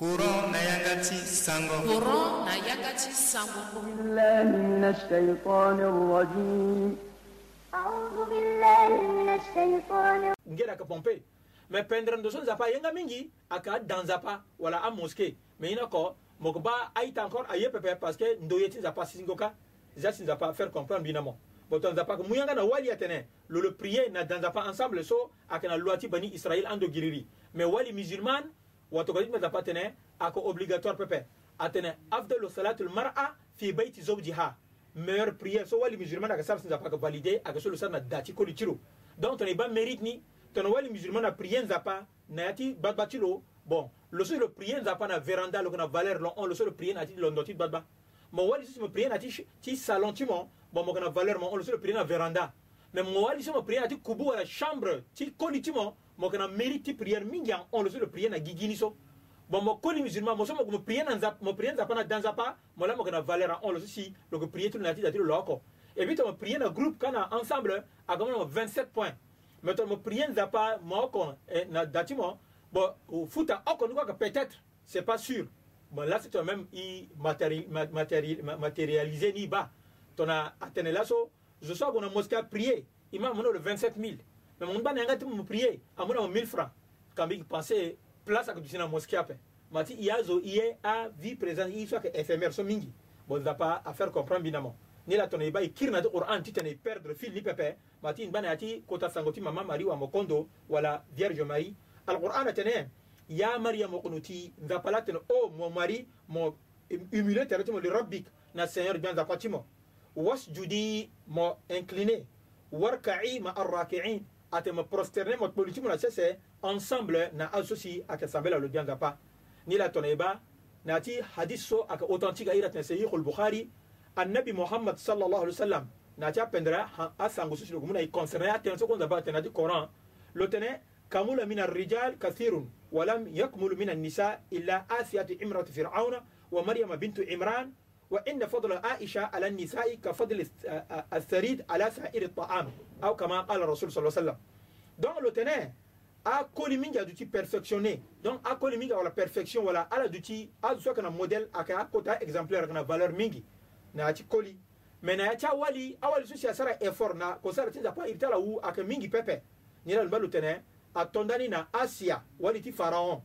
courant na yakati sango courant na yakati sango billahi minash shaitanir rajim a'udhu billahi minash shaitanir ngera ka pompe me pendre ndo son zapa yenga mingi aka danzapa wala a mosquée me ina ko mokba aita encore aye pepe parce que ndo yeti zapa singoka za sinzapa faire comprendre binamo boton zapa ko muyanga na wali atene le le prier na danzapa ensemble so aka na loi ti bani israël ando giriri mais wali musulman watokajit meta patene ako obligatoire pepe atene afdalu salatul mar'a fi bayti zawjiha meilleure prière so wali musulman aka sar sinza paka valider so solo sar na dati koli ciro donc tene ba mérite ni tene wali musulman na prière nzapa na yati bon le so lo prière nzapa na veranda lo na valeur lo on Le so lo prière na ti lo ndoti badba mo wali so mo prière na ti ti salon ti mo bon mo a valeur mo on lo so lo prière na veranda mais mo wali so mo prière na ti kubu wala eh, chambre ti koli mo kana mérite prière mingi en on le le prière na gigini bon mo musulman mo so moi prière na moi mo prière pas na mo la mo na valeur on le si le prière tout da et puis mo prière na groupe ensemble a comme 27 points mais to mo prière je mo ko eh, na datimo bon je peut-être c'est pas sûr mais là c'est toi-même ni a atteint là je a mosquée à prier il m'a le 27 mais mon bana yanga ti mu prier amuna mu 1000 francs quand il pensait place akutusina mosquée après ma i yazo i ye avi présence i so que éphémère so mingi bon pas à faire comprendre mbina ni la tene et ba de Coran, tu ti oran ti perdre fil ni pépé ma ti ngbâ na ya ti kota sango ti mama ou wamokondo wala vierge marie alquran atene ya mariamo kunu ti nzapa la tene o oh, mon mari mon humilé tere ti mo le rabbik na seigneur gbia nzapa ti mo wasjudi mo incliné warka'i ma arraki'in ate mo prosterner mo politiki mo na sese ensemble na asosi ake sambela lo bianga pa ni la tona eba na ti hadis so ake authentique aira tene sahih al bukhari annabi muhammad sallallahu alaihi wasallam na ti apendra asango so silogo mu na e concerner atene so konza ba tene na ti coran lo tene kamula min arrijal kathirun walam yakmulu min annisa illa asiyatu imratu firauna wa maryama bintu imran وإن فضل عائشة على النساء كفضل الثريد على سائر الطعام أو كما قال الرسول صلى الله عليه وسلم donc le à a koliminga perfectionné donc a koliminga wala perfection wala ala duti a so modèle aka kota exemplaire kana valeur mingi na ati coli mais na ati à effort na ko sara mingi pepe ni la atondani na Asia wali ti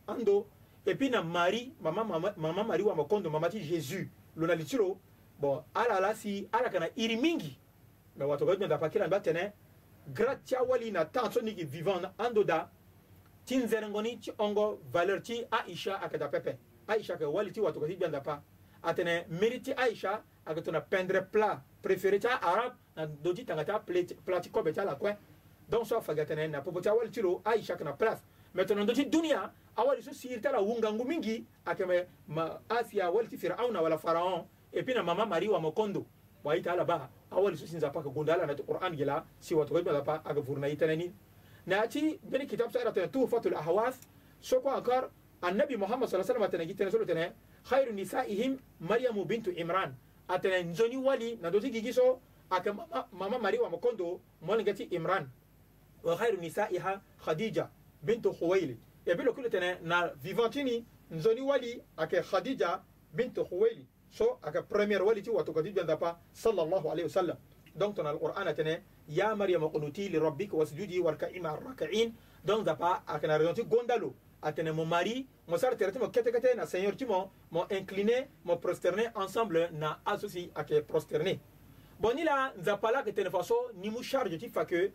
ando et puis na Marie maman maman Marie wa makondo mama ti Jésus lona litiro bon ala ala si ala kana iri mingi me wato goyo da pakira ba tene gratia wali na tanso niki vivant ando da ti nzere ngoni ti ongo valeur ti aisha ayeke da pepe aisha ayeke wali ti wato koti gbenda pa atene mérite ti aisha ayeke tongana pendre plat préféré ti aarabe na ndö ti tanga ti aplat ti kobe ti alakue donc so afaga tene na popo ti awali ti lo aisha ayeke na place me tongana ndö ti dunia awali so siirtala wungangu mingi akeme ma afya ti firauna wala faraon na mama mari wa mokondo waita ala ba awali so sinza paka gundala na qur'an gila si wa watu ala pa aga furna na ati beni kitab sa fatul ahwas so ko akar annabi muhammad sallallahu alaihi wasallam tanagitene solo tene khairu nisaihim maryamu bintu imran atene nzoni wali na doti gigiso ake mama mari wa mokondo mwalingati imran wa khairu nisaiha khadija bintu khuwailid ebile kulu tene na vivantini nzoni wali khadija so ake premier wali ti khadija ndapa sallallahu wasallam donc ton alquran tene ya maryam qunuti li rabbik wasjudi warka'i ma rak'in donc na gondalo mon mari mon sar mo na seigneur incliné prosterné ensemble na associé ake prosterné bon façon ni charge fa que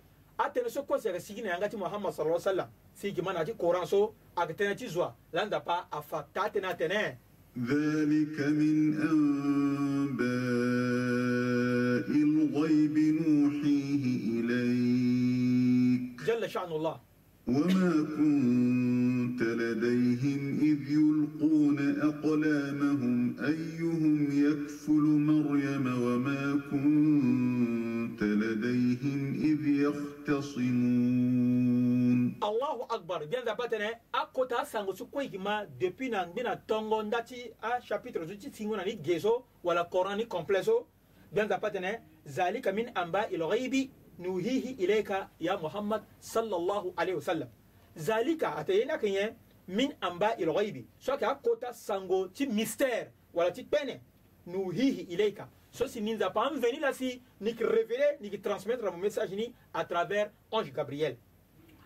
atene so kose ga sigina yanga ti muhammad sallallahu alaihi wasallam sigi mana ti koran so aga tene ti zwa landa pa afa ta tene atene ذلك من أنباء الغيب نوحيه إليك جل شأن الله وما كنت لديهم إذ يلقون أقلامهم أيهم يكفل مريم وما كنت لديهم إذ يختصمون الله أكبر بيان ذاباتنا أكو سانغو سكوي كما دبي نانبنا تونغو نداتي أشابيترو جوتي تيمونا ني جيزو ولا كوراني كومبلزو بيان ذاباتنا ذلك من أمبا إلغيبي nuhihi ilayka ya muhammad sallallahu alaihi wasallam zalika atayena kenye min amba il ghaibi so ka kota sango ti mystère wala ti pene nuhihi ilayka so si ni nzapa anveni la si ni ki révéler ni ki transmettre mo message ni à travers ange gabriel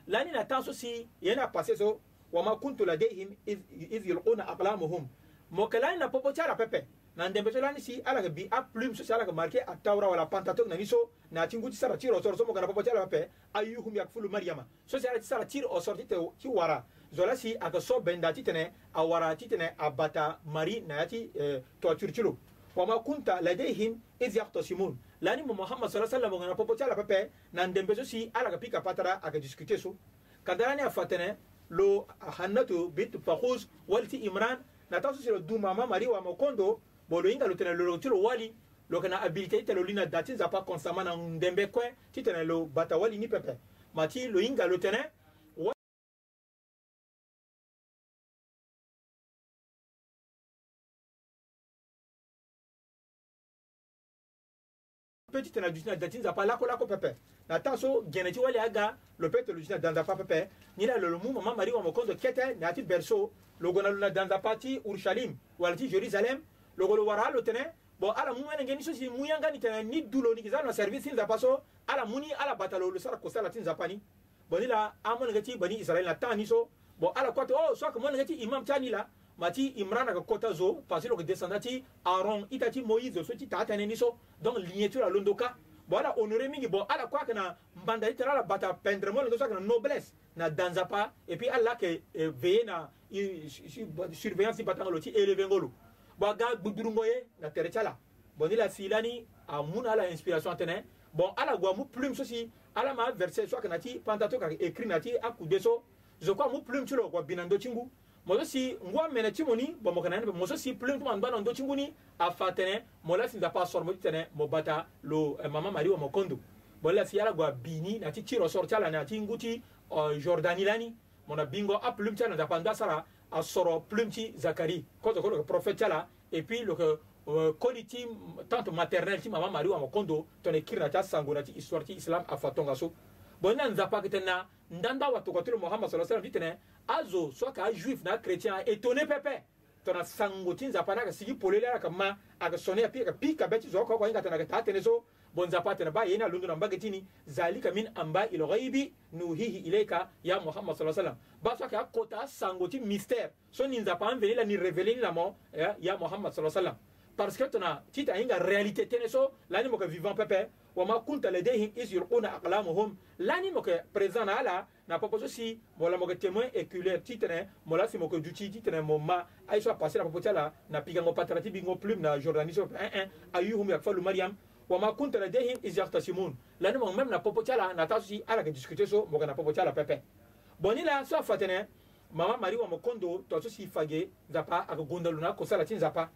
lani na tan so si yena passé so wama kuntu ladayhim iz yulquna aqlamuhum mo ke lani na popo ti ala pepe na ndembe so lani si ala yeke bi aplume so si ala yeke marke atawra wala pantateuke na biso na ti ngu ti sara tiri osoro so mo ga na popo ti ala ape ayuhum yakfulu mariama so si ala ti sara tiri osoro ti te ti wara zo la si ayeke so benda ti tene awara ti tene abata mari na ya ti eh, toiture ti lo wama kunta ladayhim id yaktasimun lani mo muhammad sa sallam mo ga na popo ti ala apepe na ndembe so si ala yeke pika patara ayeke discute so kanda lani afa tene lo hannatu bit pakus wali ti imran na taso si lo duma ma mari wama kondo bo lo hinga lo tene lo lo ti lo wali lo yeke na habilité ti tene lo li na da ti nzapa constamment na ndembe kue ti tene lo bata wali ni pepe ma ti lo hinga lo tene peut ti tene na duti na da ti nzapa lakolako pepe na taa so gene ti wali aga lo peut tene lo duti na da nzapa pepe ni la lo lo mu mama mari wamo kondo kete na yâ ti berceau lo gue na lo na da nzapa ti urushalim wala ti jérusalem logolo wara halo tene bon ala mu mene ngeni sosi mu yanga ni tene ni dulo ni kizana service ni zapaso ala muni ala batalo lo sara kosala tin zapani bon ni la amon ngati bani israel na tani so bon ala kwate oh so ko mon ngati imam tani la mati imran aka kota zo parce que descendant ti aaron ita ti moïse so ti ta tene ni so donc lignature alondo ka bon ala honoré mingi bon ala kua ayeke na mbanda ti tene ala bata pendre mo longo so ayeke na noblesse na danzapa et puis ala ayeke eh, veille na surveillance ti bata ngolo ti élevé ngolo waga gbudurungo ye na tere cala bon ni la filani a mun ala inspiration tene bon ala gwa mu plume sosi ala ma verset so kanati pantato ka écrit nati akude so zo kwa mu plume chulo kwa binando chingu moso si ngwa mene ti mo ni bon mo kana ni moso si plume tu man ba ndo chingu ni afa tene mo la sinda pa sor mo tene mo bata lo eh, mama mari mo kondo bon la si ala gwa bini nati chiro sor chala nati nguti uh, jordani lani mona bingo a plume chala nda panda sara a sɔrɔ plumti zakari kɔsɔ ko loke prophète la et puis loke uh, koli ti tante maternelle ti mama mari wama kondo tɔne kirina ti asango na ti histoire ti islam afa tongaso bon na nzapa kete na ndanda wa tokotiri mohamad sa salam ti tene azo so ayeke ajuif na achrétien étonné pepe tongana sango ti nzapa ni ayeke sigi polele ayeke ma ayeke sone api ayeke pi kabe ti zo oko oko ahinga tene ayeke taa tënë so bon zapatana ba yena lunduna mbage tini zalika min amba il ghaibi nuhihi ilayka ya muhammad sallallahu alaihi wasallam ba so ka kota sangoti mystère so ni nzapa anveni la ni révéler ni la mo ya, eh, ya muhammad sallallahu alaihi wasallam parce que tona ti ta hinga réalité tene so lani mo ka vivant pepe wa ma kunta ladayhim is yulquna aqlamuhum lani mo ka présent na ala na popo so si mo la mo ka témoin éculaire ti tene mo la si mo ka duti ti tene mo ma ay so passer la popo ti ala na pigango patara ti bingo plume na jordanie so eh, un eh, un ayuhum yakfalu mariam wa ma kunta ladayhim iz yahtasimun la na pɔpɔ na si ala ke discuter so mɔgɔ na pɔpɔ cɛ la boni la so fatene mama mari wa mokondo kondo so si fage zapa a ka gondalu na ko salati zapa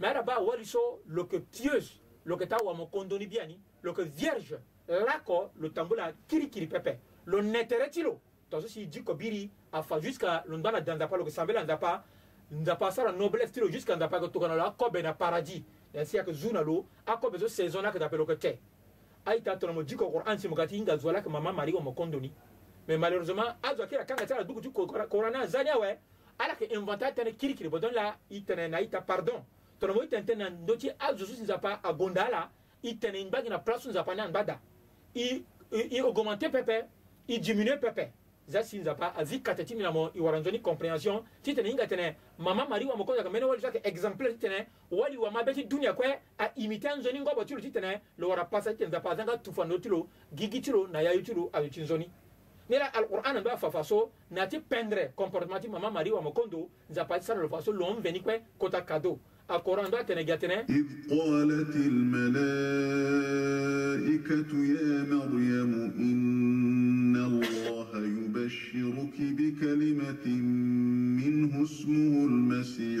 mɛ ba wari lo que pieuse lo que ta wa mokondo ni biani lo que vierge lako lo tambo kiri kiri pepe lo nɛtɛrɛ ti so si di ko biri a fa jusqu'à lo ndana dan zapa lo que sanbela zapa nzapa sara noblesse tiro lo jusqu'à nzapa ko tokana lo akɔ bɛn na paradis yansi yake zu na lo akobe zo saison na ke tapelo ke te aita tona mo jiko Qur'an si mukati inga zuala ke mama mari mo kondoni mais malheureusement azwa kira kanga tala dugu jiko Qur'an zania we ala ke inventa tane kiri kiri bodon la itene na ita pardon tona mo itene na ndoti azo su nzapa agondala itene imbagi na place nzapa na mbada i i augmenter pepe i diminuer pepe za si nzapa azi kate ti mi na mo e wara nzoni compréhension ti tene hinga tene mama mari wa mo konzaka mene wali zaka exemplaire ti tene wali wa mabe ti dunia kue aimite anzoni ngobo ti lo ti tene lo wara pasa ti tene nzapa azanga tufando ti lo gigi ti lo na yayu ti lo ayo ti nzoni ni la alquran ndo afafa so na ti pendre comportement ti mama mari wa mo kondo nzapa ti sara lo fa so lo mveni kue kota cadeau القرآن ده تنجا تنا إذ قالت الملائكة يا مريم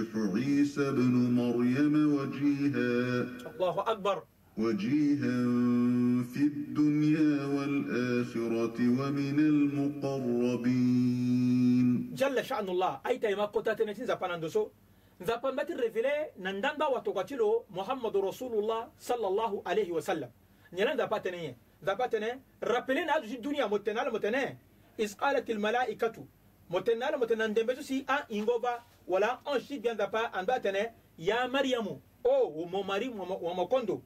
المسيح عيسى بن مريم وجيها الله أكبر وجيها في الدنيا والآخرة ومن المقربين جل شأن الله أي تيما قتاتنا تنزا زبان اندوسو زبان باتي ريفيلي نندان با واتوكاتيلو محمد رسول الله صلى الله عليه وسلم نيران زباتني زباتني رابلين هذا الدنيا متنال متنال إذ قالت الملائكة متنال متنال دمبسو سي أن إنغوبا wala on si gan ka pa an ba tene ya mariamu o oh, wo mo mari wo mo kondo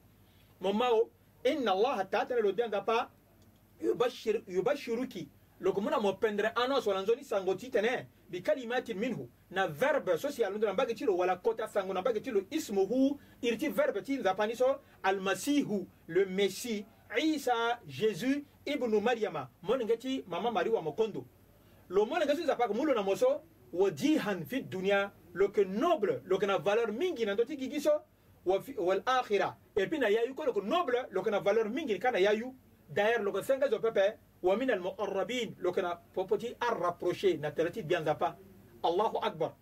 mo mawo inna allaha ta tene lo den ka pa yubashir yubashiruki loko mu na mo pendre annonce wala nzoni sango ti tene bi kalimatin minhu na verbe so si alundo na mbage ti lo wala kota sango na mbage ti lo ismuhu iri ti verbe ti nzapani so almasihu le messie isa jésus ibnu mariama mo nenge ti mama mari wa mo kondo lo mo nenge so nzapaka mu lo na mo so wajihan fi dunia loke noble loke na valeur mingi na ndö ti gi gi so wal akhira e puis na yayu kue loke noble loke na valeur mingi kâ na yayu d'ailleurs loke senga zo pepe wa min almuqarrabin loke na popo ti arapproché na tere ti gbia nzapa allahu akbar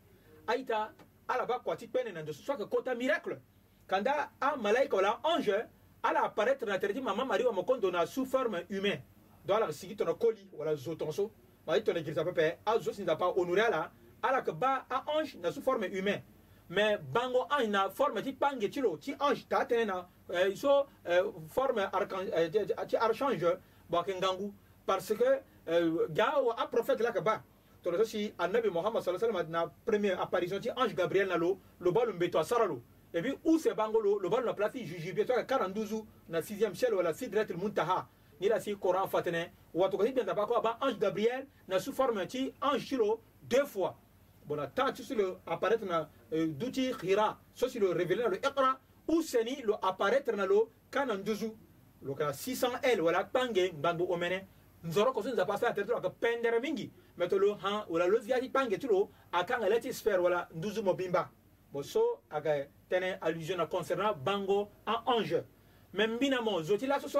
aita ala ba kua ti kpene na nzoso soit ke kota miracle kanda amalaika wala ange ala apparaître na tere ti mama mari wa mokondo na sous forme humain donc ala yeke sigi tongana koli wala zo tongaso mais mayi tongana girisa pepe azo si nzapa honore ala ala yeke ba ange na sous forme humain mais bango ange na hein. euh, euh, forme ti kpange ti lo ti ange taa na eh, so forme eh, ti archange bo bah, ayeke ngangu parce que euh, ga aprophète la yeke ba tongana so si annabi mohamad sa sallam na première apparition ti ange gabriel na le lo ba lo et asara lo e puis use bango lo le bal na place ti bientôt à 42 kara nduzu na sixième ciel wala sidretel muntaha ni la si Coran fatene watu kasi bien d'abord ba ange Gabriel na sous forme ti ange Chiro deux fois bon la tant sur le apparaître na euh, douti khira ce sur le révéler le Iqra ou seni le apparaître na lo le en duzu le cas 600 L voilà pange bando omene nzoro ko passer à tete que pendere mingi lo han wala lo viaji pange tulo akanga leti sphère voilà nduzu mobimba bon so aga tenait allusion à concernant bango en ange même binamo zoti la so so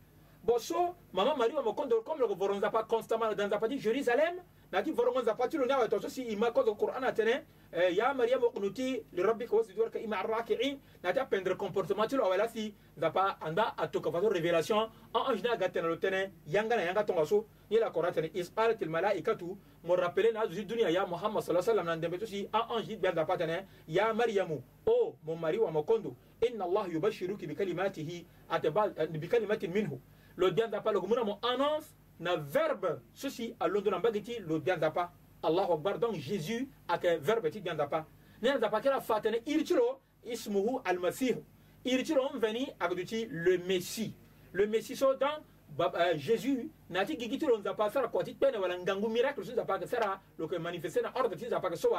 boso mama mari wa mokondo comme loko voronza pa constamment dans zapati Jérusalem nati vorongo zapati lo nawa toso si ima kozo Qur'an atene euh, ya Maryam uqnuti li rabbika wasjud ima arraki'in nati apprendre comportement tu lo wala si zapa anda atoka fazo révélation en anjina gatena lo tene yanga na yanga tonga so ni la Qur'an tene isqalatil malaikatu mo rappeler na zu dunia ya Muhammad sallallahu alaihi wasallam nan dembe to si en anjid bien zapati tene ya Maryamu o mon mari wa mokondo inna Allah yubashiruki bikalimatihi atbal euh, bikalimatin minhu Le diandapa lo le gouvernement annonce na verbe ceci a londona bagiti lo d'apa allahu akbar donc jésus ake verbe ti diandapa ne que la fatene irtiro ismuhu almasih irtiro on veni agduti le messie le messie so dans euh, Jésus jésus nati gigi ti d'apa ça la quantité ti voilà wala ngangu miracle so pas que sera le que manifeste na ordre ti nzapa ayeke so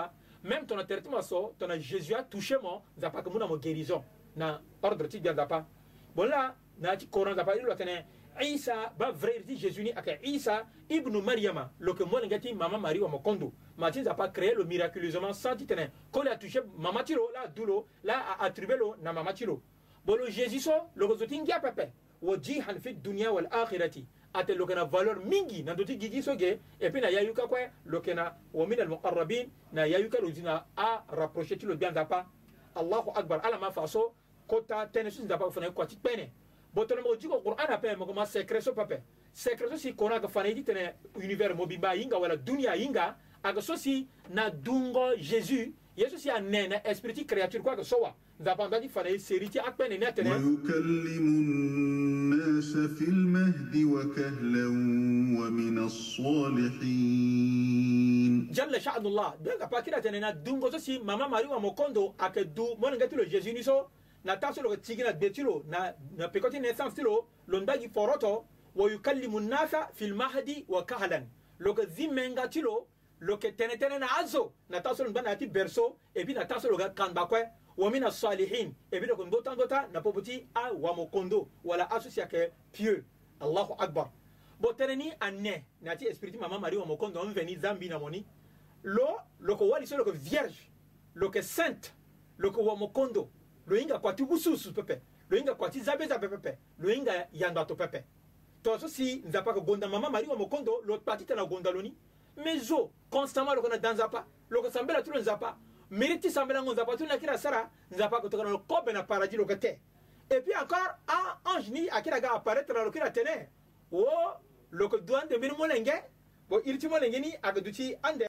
même ton tere ti so ton jésus a touché moi ayeke pas que mo guérison na ordre ti dia nzapa bon là na ti koran nzapa iri le atene isa ba frère ti jésus ni ayeke isa ibnu mariama lo yeke molenge ti mama mari wa mo kondo ma ti nzapa créé lo miraculeusement sans ti tene kolo e atouché mama ti lo la adu lo la aattribue lo na mama ti lo bo lo jésus so lo yeke zo ti ngia pepe wajihan fi dunia wal akhirati ate lo yeke na valeur mingi na ndö ti gigi so ge e puis na ya yuka kue lo yeke na wa min almuqarrabin na ya yuka lo zi na arapproché ti lo gbia nzapa allahu akbar ala ma fa so kota tënë so ti nzapa fene kua ti kpene botone mo jiko qur'ana pe mo ma secreto pape secreto si kona ka fana yiti tene univers mo bimba yinga wala dunia yinga aga so si na dungo jesus yesu si anene esprit créature kwa ka sowa nzapa ndati fana yi seri ti akpene ne tene ويكلم الناس في المهد وكهلا ومن الصالحين جل شأن الله بيغا باكira tene na dungo so si mama mari wa mokondo ake du mo ngati lo jesus ni so na tasoloke cigina de tilo na, na pekoti naissance tilo lo bagi foroto wa yukallimu nnasa fil mahdi wa kahalan loke zimenga tilo loke tenetene na azo na tasolo ba nati berso e bi na tasolo ga kanbakwe wa mina salihin e bi loko ndota ndota na popoti a wa kondo wala asosia ke pieux allahu akbar bo teneni ane nati ti mama mari wa mokondo mveni zambi na moni lo loko wali so loko vierge loke sainte loko wa kondo loyinga kua ti wususu pepe loyinga kua ti nzambe nzambe pepe loyinga yando ato pepe tongana so si nzapa ayeke gonda mama mari wa mokondo lo kpa ti tene agonda lo ni me zo constamment loko na da nzapa loko sambela ti lo nzapa miri ti sambelango nzapa ti lo ni akiri asara nzapa ayeke tongana lo kobe na paradis loke te e puis encore ange ni akiri aga apparaître na lo kiri atene o oh, loko duande mbeni molenge bo iri ti molenge ni ayeke duti ande